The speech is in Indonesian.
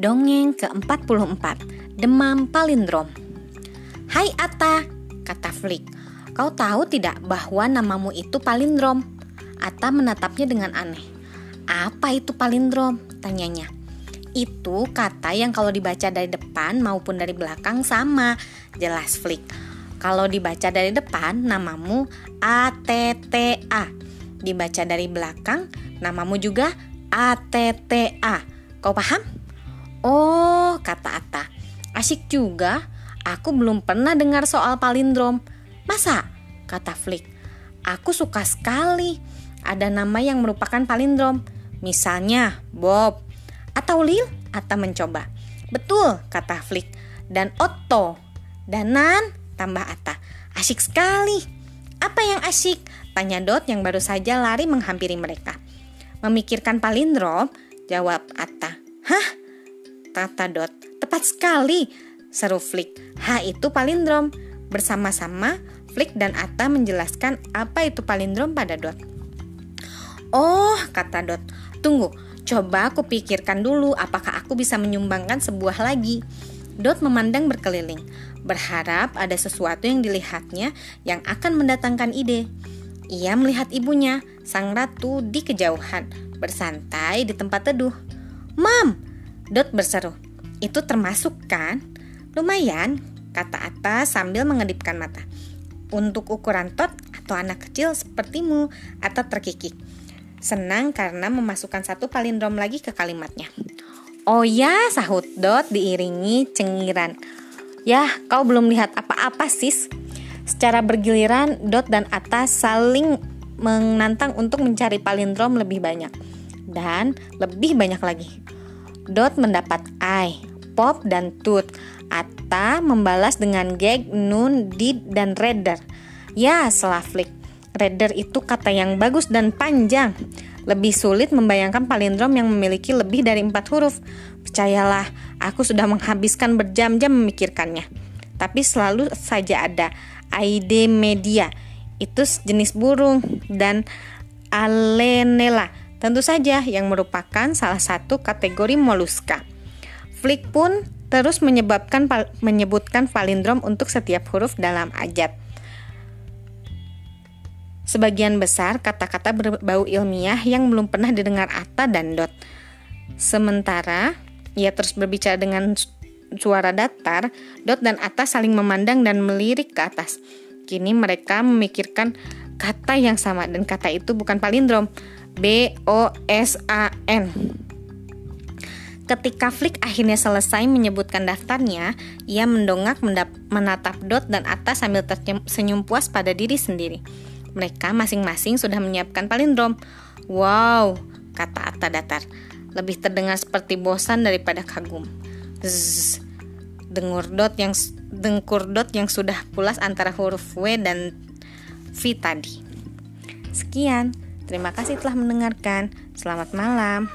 Dongeng ke-44 Demam Palindrom Hai Ata, kata Flick Kau tahu tidak bahwa namamu itu palindrom? Ata menatapnya dengan aneh Apa itu palindrom? Tanyanya Itu kata yang kalau dibaca dari depan maupun dari belakang sama Jelas Flick Kalau dibaca dari depan namamu A-T-T-A Dibaca dari belakang namamu juga A-T-T-A Kau paham? Kata. Asik juga. Aku belum pernah dengar soal palindrom. Masa? Kata Flick. Aku suka sekali. Ada nama yang merupakan palindrom. Misalnya Bob atau Lil. Atta mencoba. Betul, kata Flick. Dan Otto. Danan, tambah Atta. Asik sekali. Apa yang asik? Tanya Dot yang baru saja lari menghampiri mereka. Memikirkan palindrom, jawab Atta. Hah? Tata Dot. Tepat sekali, seru Flick. H itu palindrom. Bersama-sama, Flick dan Atta menjelaskan apa itu palindrom pada Dot. Oh, kata Dot. Tunggu, coba aku pikirkan dulu apakah aku bisa menyumbangkan sebuah lagi. Dot memandang berkeliling, berharap ada sesuatu yang dilihatnya yang akan mendatangkan ide. Ia melihat ibunya, sang ratu di kejauhan, bersantai di tempat teduh. Mam, Dot berseru, itu termasuk kan? Lumayan, kata Atta sambil mengedipkan mata. Untuk ukuran tot atau anak kecil sepertimu, Atta terkikik. Senang karena memasukkan satu palindrom lagi ke kalimatnya. Oh ya, sahut Dot diiringi cengiran. Yah, kau belum lihat apa-apa sis. Secara bergiliran, Dot dan Atta saling menantang untuk mencari palindrom lebih banyak. Dan lebih banyak lagi. Dot mendapat I, Pop, dan Tut. Atta membalas dengan gag, Nun, Did, dan Redder. Ya, Slavlik. Redder itu kata yang bagus dan panjang. Lebih sulit membayangkan palindrom yang memiliki lebih dari empat huruf. Percayalah, aku sudah menghabiskan berjam-jam memikirkannya. Tapi selalu saja ada Aide media, itu jenis burung, dan Alenela, Tentu saja yang merupakan salah satu kategori moluska. Flick pun terus menyebabkan menyebutkan palindrom untuk setiap huruf dalam ajat. Sebagian besar kata-kata berbau ilmiah yang belum pernah didengar Atta dan Dot. Sementara ia terus berbicara dengan suara datar, Dot dan Atta saling memandang dan melirik ke atas. Kini mereka memikirkan kata yang sama dan kata itu bukan palindrom, B O S A N. Ketika Flick akhirnya selesai menyebutkan daftarnya, ia mendongak menatap Dot dan Atta sambil tersenyum puas pada diri sendiri. Mereka masing-masing sudah menyiapkan palindrom. Wow, kata Atta datar. Lebih terdengar seperti bosan daripada kagum. Zzz, dengur Dot yang dengkur Dot yang sudah pulas antara huruf W dan V tadi. Sekian. Terima kasih telah mendengarkan. Selamat malam.